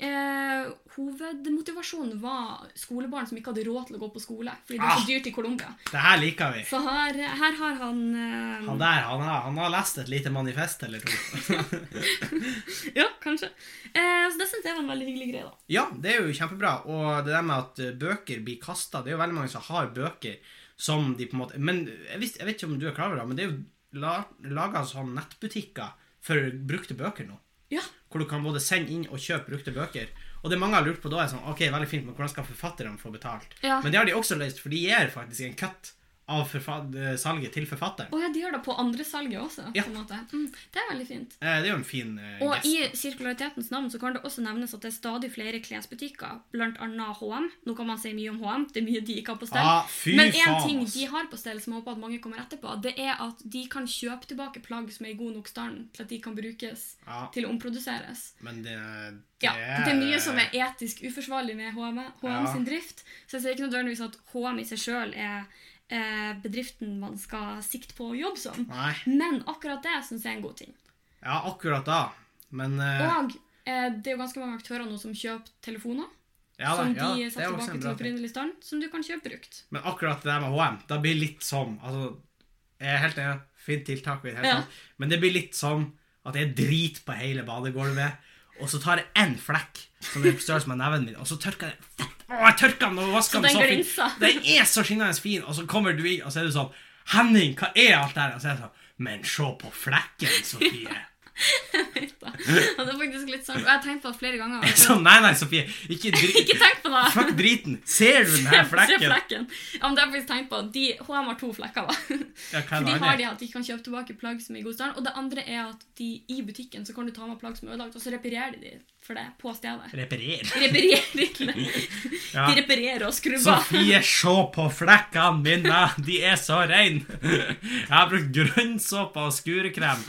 eh, Hovedmotivasjonen var skolebarn som ikke hadde råd til å gå på skole fordi det er Ah. så dyrt i Colombia. Det her liker vi. Så her, her har han eh, Han der, han har, han har lest et lite manifest eller to. Ja, kanskje. Eh, så det syns jeg var en veldig hyggelig greie. da. Ja, det er jo kjempebra. Og det der med at eh, bøker blir kasta Det er jo veldig mange som har bøker som de på en måte Men jeg, visste, jeg vet ikke om du er klar over det, men det er jo laga sånn nettbutikker for brukte bøker nå. Ja. Hvor du kan både sende inn og kjøpe brukte bøker. Og det mange har lurt på da, er sånn Ok, veldig fint, men hvordan skal forfatterne få betalt? Ja. Men det har de også løst, for de gir faktisk en cut av eh, salget til forfatteren. Oh, ja, de gjør det på andre salget også. Ja. Mm, det er veldig fint. Eh, Det er jo en fin eh, Og gest. i sirkularitetens navn så kan det også nevnes at det er stadig flere klesbutikker, annet HM. Nå kan man si mye om HM, det er mye de ikke har på stell. Ah, Men en ting de har på stell som jeg håper at mange kommer etterpå, det er at de kan kjøpe tilbake plagg som er i god nok stand til at de kan brukes ah. til å omproduseres. men det, Ja, det er mye som er etisk uforsvarlig med HM, HM Ja. sin drift. Så jeg ser ikke nødvendigvis at HM i seg sjøl er bedriften man skal sikte på å jobbe som. Nei. Men akkurat det syns jeg er en god ting. Ja, akkurat da. Men eh, Og eh, det er jo ganske mange aktører nå som kjøper telefoner. ja, som ja, de er setter tilbake til opprinnelig stand, som du kan kjøpe brukt. Men akkurat det der med HM, da blir litt sånn altså, Jeg er helt enig, fint tiltak, helt, Ja. men det blir litt sånn at det er drit på hele badegulvet, og så tar jeg én flekk, som er på størrelse med neven min, og så tørker jeg Åh, Å, jeg tørker den og vasker den Så den så fint. glinser. Den er så skinnende fin, og så kommer du inn, og så er du sånn Henning, hva er alt det her? Og så er jeg sånn Men se på flekken, Sofie. Og det er faktisk litt sånn, og jeg har tenkt på det flere ganger. Så nei, nei, Sofie. Ikke dri Ikke tenk på det! Fuck driten. Ser du den her Se flekken? flekken. Ja, men det har jeg faktisk tenkt på. De, HM har to flekker. da. Ja, For det de har de at de kan kjøpe tilbake plagg som er i god stand. Og det andre er at de i butikken så kan du ta med plagg som er ødelagt, og så reparerer de for det på stedet. Reparer. Reparerer. Ja. De reparerer og skrubber. Sofie, se på flekkene mine! De er så reine! Jeg har brukt grønnsåpe og skurekrem.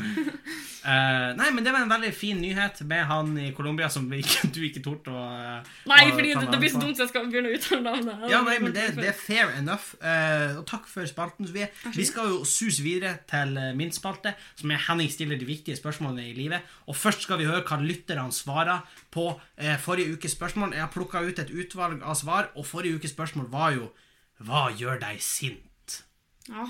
Uh, nei, men det var en veldig fin nyhet med han i Colombia som ikke, du ikke torde å uh, Nei, fordi det, det blir så dumt at jeg skal begynne å uttale navnet. Ja, nei, men det, det er fair enough. Uh, og takk for spalten, Sofie. Vi skal jo suse videre til min spalte, som er Henning stiller de viktige spørsmålene i livet. Og først skal vi høre hva lytterne svarer på eh, forrige ukes spørsmål. Jeg har plukka ut et utvalg av svar, og forrige ukes spørsmål var jo Hva gjør deg sint? Ja.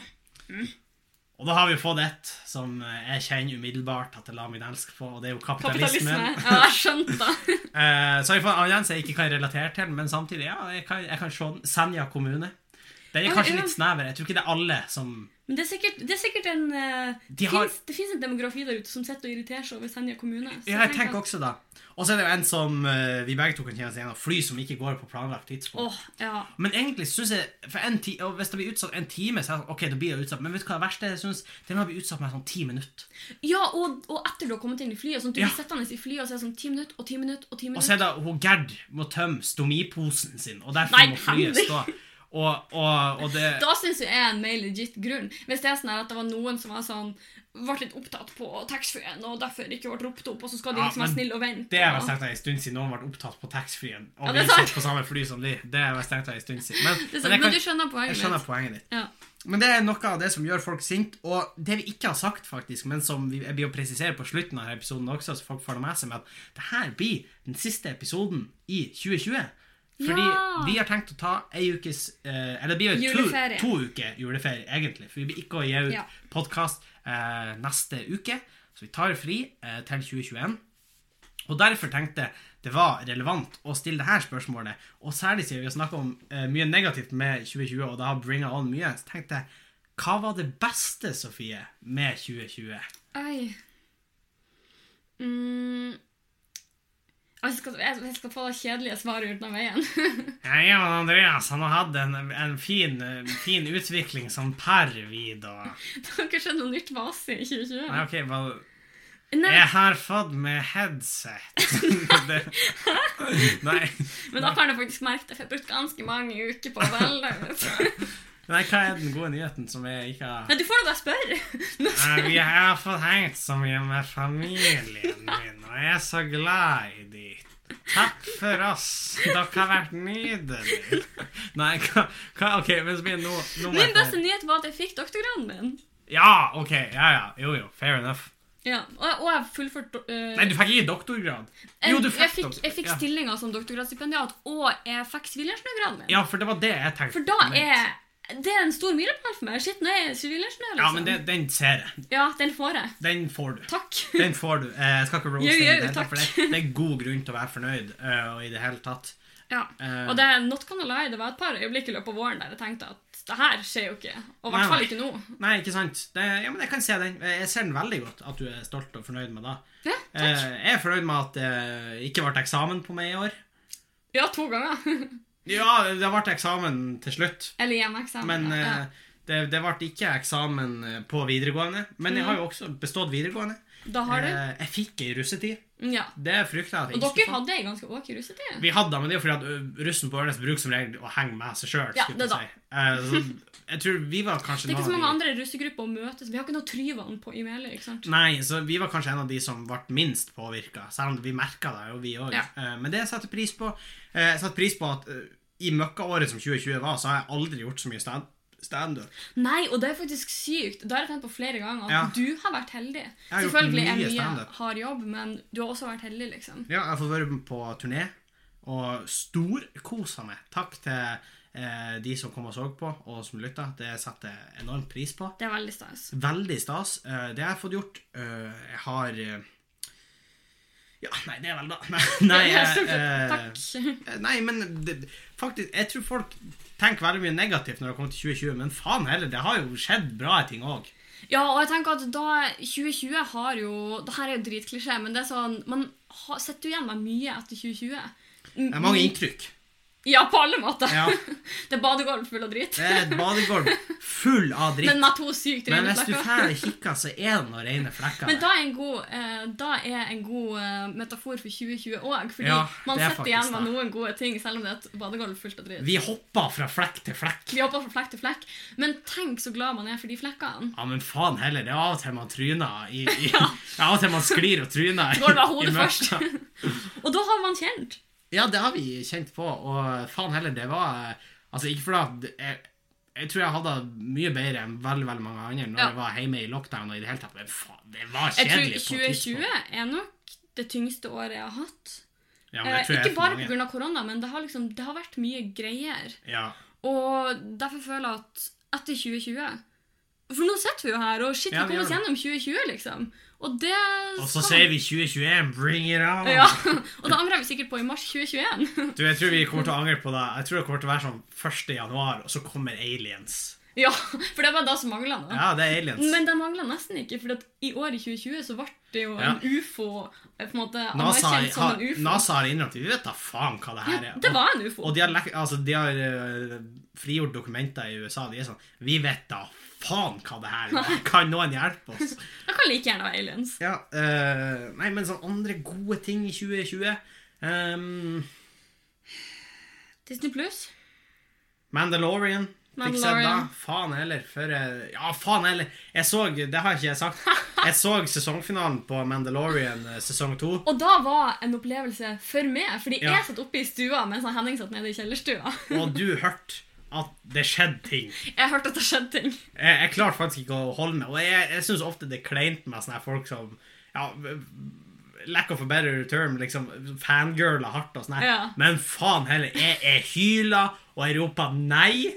Og da har vi fått et som eh, jeg kjenner umiddelbart at jeg lar min elsk på, og det er jo kapitalismen. Kapitalisme. Ja, jeg skjønte det. Eh, så jeg får en annen jeg ikke kan relatere til, men samtidig, ja, jeg kan, jeg kan se. Senja kommune. Den er kanskje litt snever. Jeg tror ikke det er alle som Men det er sikkert, det er sikkert en eh, De det, har- finnes, det fins en demografi der ute som sitter og irriterer seg over Senja kommune. Så Ja, jeg tenker tenker også da. Og så er det jo en som eh, vi begge to kan kjenne oss igjen av. Fly som ikke går på planlagt tidspunkt. Oh, ja. Men egentlig synes jeg for en ti, og Hvis det blir utsatt en time, så er det sånn, ok, da blir det utsatt. Men vet du hva det verste er? Jeg synes Den har blitt utsatt med sånn ti minutter. Ja, og, og etter du har kommet inn i flyet, sånn du du Ja. blir sittende i flyet og så er det sånn ti minutter og ti minutter og ti minutter. Og så er det hun Gerd må tømme stomiposen sin, og derfor Nei, må flyet stå. Og, og, og det Da syns jeg er en mer legit grunn. Hvis det er sånn at det var noen som var sånn ble litt opptatt på taxfree-en og derfor ikke ble ropt opp, og så skal de Ja, liksom være snille og vente. Det er vel strengt tatt en stund siden noen ble opptatt på taxfree-en. Og Ja, vi satt på samme fly som de. Det er vel strengt tatt en stund siden. Men, men, jeg, men du skjønner poenget jeg skjønner poenget ditt. Ja. Men det er noe av det som gjør folk sint, og det vi ikke har sagt, faktisk, men som vi, jeg blir å presisere på slutten av episoden også, så folk får det med seg, med at det her blir den siste episoden i 2020. Fordi Ja! vi har tenkt å ta ei ukes eh, Eller det blir jo to, to uker juleferie, egentlig. For vi blir ikke å gi ut Ja. podkast eh, neste uke. Så vi tar fri eh, til 2021. Og derfor tenkte jeg det var relevant å stille det her spørsmålet. Og særlig siden vi har snakka om eh, mye negativt med 2020, og det har bringa on mye, så tenkte jeg hva var det beste, Sofie, med 2020? Oi. Mm. Jeg skal, jeg skal få det kjedelige svaret ut av veien. Jeg og Andreas han har hatt en, en fin, fin utvikling som par, vi, da. Det har ikke skjedd noe nytt oss i 2020. Nei, ok, well, Nei, Jeg har fått med headset. det, nei. men da kan du faktisk merke det, for jeg har brukt ganske mange uker på å velge. Nei, hva er den gode nyheten som jeg ikke har Nei, du får nå bare spørre. Nei, Vi har fått hengt så mye med familien min, og jeg er så glad i de. Takk for oss. Dere har vært nydelige. Nei, hva, hva OK, men så nå, nå Min beste nyhet var at jeg fikk doktorgraden min. Ja, OK. Ja, ja. Jo, jo. Fair enough. Ja, og, jeg fullførte uh, Nei, du fikk ikke doktorgrad. jeg, Jo, du fikk jeg fikk, jeg fikk ja. stillinga som doktorgradsstipendiat, og jeg fikk sivilingeniørgraden min. Ja, for det var det jeg tenkte. For da er det er en stor milepæl for meg. Shit, nå er jeg sivilingeniør, liksom. Ja, men det, den ser jeg. Ja, den får jeg. Den får du. Takk. Den får du. Eh, Jeg skal ikke roaste deg, for det, det er god grunn til å være fornøyd. uh, i det hele tatt. Ja. Eh, Og det er not gonna lie, det var et par øyeblikk i løpet av våren der jeg tenkte at det her skjer jo ikke. Og i hvert fall ikke nå. Nei, ikke sant. Det, ja, men jeg kan se den. Jeg ser den veldig godt, at du er stolt og fornøyd med det. Ja, takk. Jeg er fornøyd med at det ikke ble eksamen på meg i år. Ja, to ganger. Ja, det ble eksamen til slutt, Eller gjeneksamen. men ja. eh, det, det ble ikke eksamen eh, på videregående. Men jeg har jo også bestått videregående. Da har du. Eh, Jeg fikk ei russetid. Ja. Det frykta jeg Og ikke dere hadde ei ganske ok russetid. Vi hadde men det er jo fordi at russen på Ørnes bruker som regel å henge med seg sjøl. Ja, det da. Si. jeg tror vi var kanskje Det er ikke så mange andre russegrupper å møtes. Vi har ikke noe Tryvann på i Meløy, ikke sant? Nei, så vi var kanskje en av de som ble minst påvirka, selv om vi merka det, og vi òg. Ja. Men det jeg setter pris på Jeg setter pris på at i møkkaåret som 2020 var, så har jeg aldri gjort så mye stand- standup. Nei, og det er faktisk sykt. Da har jeg tenkt på flere ganger. At Ja. du har vært heldig. gjort Selvfølgelig er mye mye hard jobb, men du har også vært heldig, liksom. Ja, jeg har fått være på turné og storkosa meg. Takk til eh, de som kom og så på, og som lytta. Det setter jeg enormt pris på. Det er veldig stas. Veldig stas. Eh, det jeg har fått gjort eh, Jeg har Ja, nei, det er vel da. Nei, nei, jeg, stort eh, Nei, men det, faktisk Jeg tror folk tenker veldig mye negativt når det kommer til 2020, men faen heller, det har jo skjedd bra ting òg. Ja, og jeg tenker at da 2020 har jo Det her er jo dritklisjé, men det er sånn Man sitter jo igjen med mye etter 2020. Det er mange inntrykk. Ja, på alle måter. Ja. Det er badegulv full av drit. Det er et badegulv full av dritt. Men med to sykt Men hvis du drar og kikker, så er det noen rene flekker Men da er en god, eh, da er en god eh, metafor for 2020 òg. Fordi Ja, man det er sitter igjen med noen gode ting, selv om det er et badegulv fullt av dritt. Vi hopper fra flekk til flekk. Vi hopper fra flekk til flekk. Men tenk så glad man er for de flekkene. Ja, men faen heller. Det er av og til man tryner i, i Av og til man sklir og tryner. Går det i hodet først? Og da har man kjent. Ja, det har vi kjent på, og faen heller, det var Altså, ikke fordi jeg, jeg tror jeg hadde det mye bedre enn veldig veldig mange andre når Ja. jeg var hjemme i lockdown og i det hele tatt, men faen, det var Jeg tror kjedelig på 2020 er nok det tyngste året jeg har hatt. Ja, Eh, ikke bare pga. korona, men det har, liksom, det har vært mye greier. Ja. Og derfor føler jeg at etter 2020 For nå sitter vi jo her, og shit, vi kom oss gjennom 2020, liksom. Og det Og så sier vi 2021, bring it on! Ja, Og det angrer vi sikkert på i mars 2021. Du, jeg tror vi kommer til å angre på det. Jeg tror det kommer til å være sånn 1. januar, og så kommer aliens. ja, For det var det som mangla Ja, det er aliens. Men det mangla nesten ikke, for i år i 2020 så ble det jo Ja. en ufo eh, på en måte NASA, anerkjent som en ufo. NASA har innrømt Vi vet da faen hva det her ja, er. det var en ufo. og de har, altså, de har uh, frigjort dokumenter i USA. De er sånn Vi vet da faen hva det her er. Kan noen hjelpe oss? Det kan like gjerne være aliens. Ja, uh, nei, men sånn andre gode ting i 2020 um, Disney pluss. Mandalorian. Fikk sett da. Faen heller. For jeg... Ja, faen heller. Jeg så Det har ikke jeg sagt. Jeg så sesongfinalen på Mandalorian eh, sesong to. Og da var en opplevelse for meg, fordi Ja. jeg satt oppe i stua mens Henning satt nede i kjellerstua. Og du hørte at det skjedde ting. Jeg hørte at det skjedde ting. Jeg, jeg klarte faktisk ikke å holde meg. Og jeg, jeg syns ofte det er kleint med sånne folk som ja, lack of a better term, liksom fangirla hardt og sånn. Ja. Men faen heller, jeg, jeg hyla, og jeg roper nei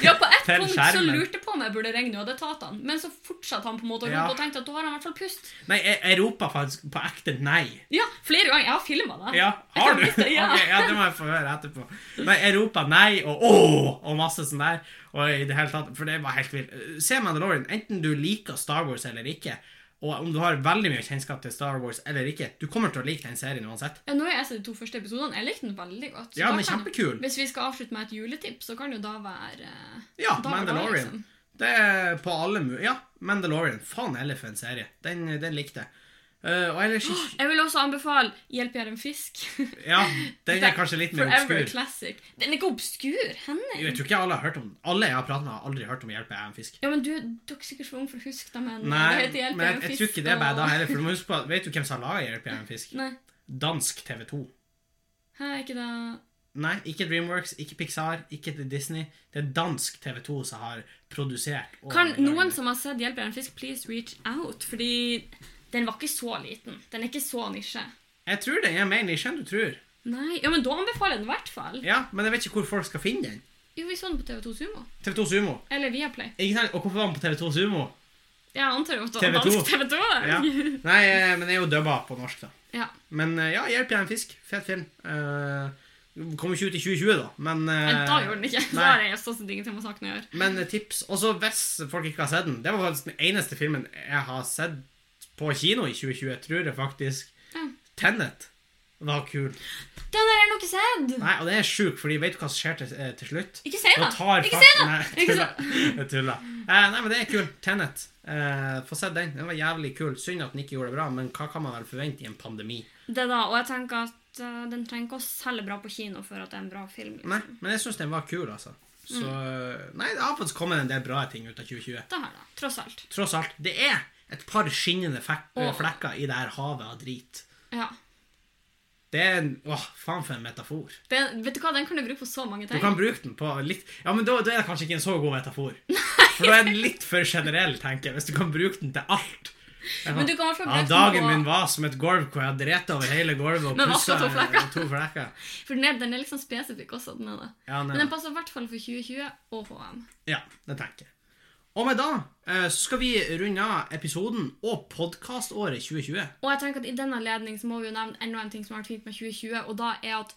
Ja, på ett til punkt så lurte jeg på om jeg burde ringe nødetatene, men så fortsatte han på en måte å rope Ja. og tenkte at da har han i hvert fall pust. Nei, jeg, jeg roper faktisk på ekte nei. Ja, flere ganger. Jeg har filma det. Ja, har du? det, ja. okay, ja, det må jeg få høre etterpå. Nei, jeg roper nei og åh og masse sånn der. Og i det hele tatt, For det var helt vilt. Se Mandalorian, enten du liker Star Wars eller ikke, og om du har veldig mye kjennskap til Star Wars eller ikke, du kommer til å like den serien uansett. Ja, nå har jeg sett de to første episodene. Jeg likte den veldig godt. Så Ja, den er kan- kjempekul. Hvis vi skal avslutte med et juletips, så kan jo da være eh, Ja, da Mandalorian. Da, liksom. Det er på alle mu... Ja, Mandalorian. Faen heller for en serie. Den, den likte jeg. Eh, og ellers ikke Jeg vil også anbefale 'Hjelp er en fisk'. Ja, den er kanskje litt mer Forever obskur. classic. Den er ikke obskur, Henning. Jeg tror ikke alle har hørt om Alle jeg har pratet med, har aldri hørt om Hjelp, jeg er en fisk. Ja, men du, du er ikke sikkert for ung for å huske det, men Nei, det heter 'Hjelp jeg, en jeg tror ikke det er bare da heller. For du må huske på Vet du hvem som har laga Hjelp, jeg er en fisk? Nei. Dansk TV2. Hæ, er ikke da Nei, ikke Dreamworks, ikke Pixar, ikke Disney. Det er dansk TV2 som har produsert. Kan noen som har sett 'Hjelp er en fisk', please reach out? Fordi den var ikke så liten. Den er ikke så nisje. Jeg tror den er mer nisje enn du tror. Nei, ja, men da anbefaler jeg den i hvert fall. Ja, Men jeg vet ikke hvor folk skal finne den. Jo, vi så den på TV2 Sumo. TV2 Sumo. Eller Viaplay. Ikke sant? Og hvorfor var den på TV2 Sumo? Jeg antar jo at det TV2. var dansk TV2. Ja. Nei, eh, men den er jo dubba på norsk, da. Ja. Men eh, ja, 'Hjelp, jeg er en fisk'. Fet film. Uh, Kommer ikke ut i 2020, da, men uh, da gjorde den ikke. Da nei. har jeg stått sånn ingenting med saken å gjøre. Men eh, tips også hvis folk ikke har sett den Det var faktisk den eneste filmen jeg har sett på kino i 2020, tror jeg faktisk. Ja. Tenet var kul. Den har jeg nok ikke sett! Nei, og det er sjukt, fordi vet du hva som skjer til, eh, til slutt? Ikke si Da det! Ikke si det! Jeg tuller. Eh, nei, men det er kul. Tenet. Eh, Få sett den. Den var jævlig kul. Synd at den ikke gjorde det bra, men hva kan man vel forvente i en pandemi? Det da, og jeg tenker at eh, den trenger ikke å selge bra på kino for at det er en bra film. Liksom. Nei, men jeg syns den var kul, altså. Så Mm. Nei, det har faktisk kommet en del bra ting ut av 2020. Det har det. Tross alt. Tross alt. Det er et par skinnende flekker i det her havet av drit. Ja. Det er en Åh, faen for en metafor. Den, vet du hva, den kan du bruke på så mange ting. Du kan bruke den på litt Ja, men da, da er det kanskje ikke en så god metafor. For da er den litt for generell, tenker jeg, hvis du kan bruke den til alt. Men du kan bruke Ja, dagen på min var som et gulv hvor jeg hadde drept over hele gulvet og pussa to flekker. to flekker. For den er, den er liksom spesifikk også, den er det. Ja, Men den passer i hvert fall for 2020 og HM. ja, det tenker jeg. Og med da eh, så skal vi runde av episoden og podkaståret 2020. Og jeg tenker at i denne anledning må vi jo nevne enda en ting som har vært fint med 2020, og da er at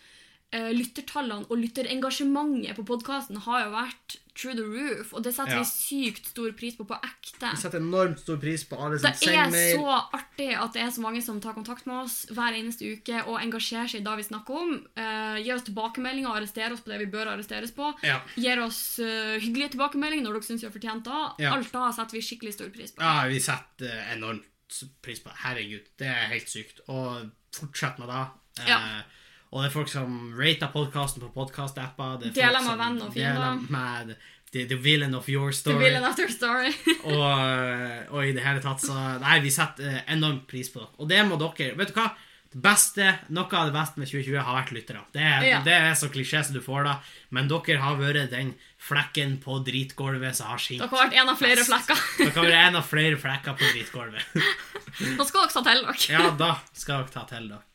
lyttertallene og lytterengasjementet på podkasten har jo vært through the roof, og det setter Ja. vi sykt stor pris på på ekte. Vi setter enormt stor pris på alle som Det er så artig at det er så mange som tar kontakt med oss hver eneste uke og engasjerer seg i det vi snakker om. Uh, gir oss tilbakemeldinger og arresterer oss på det vi bør arresteres på. Ja. Gir oss uh, hyggelige tilbakemeldinger når dere syns vi har fortjent det. Ja. Alt da setter vi skikkelig stor pris på. ja, vi setter eh, enormt pris på det. Herregud, det er helt sykt. Og fortsett med det. Uh, Ja. Og det er folk som rater podkasten på podkast-apper. er Deler med venn venner og fiender. the, the villain of your Story. The villain of your story. og, og i det hele tatt så Nei, vi setter eh, enormt pris på det. Og det må dere Vet du hva? Det beste, Noe av det beste med 2020 har vært lyttere. Det Ja. det er så klisjé som du får da. Men dere har vært den flekken på dritgulvet som har skint. Dere har vært en av flere flekker. Dere har vært en av flere flekker på dritgulvet. Nå skal dere ta til dere. Ja, da skal dere ta til dere.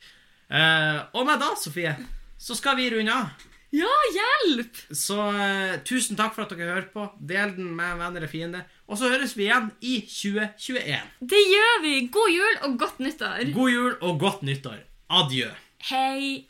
Eh, og med da, Sofie, så skal vi runde av. Ja, hjelp! Så eh, tusen takk for at dere hører på. Del den med venner og fiender. Og så høres vi igjen i 2021. Det gjør vi! God jul og godt nyttår. God jul og godt nyttår. Adjø. Hei.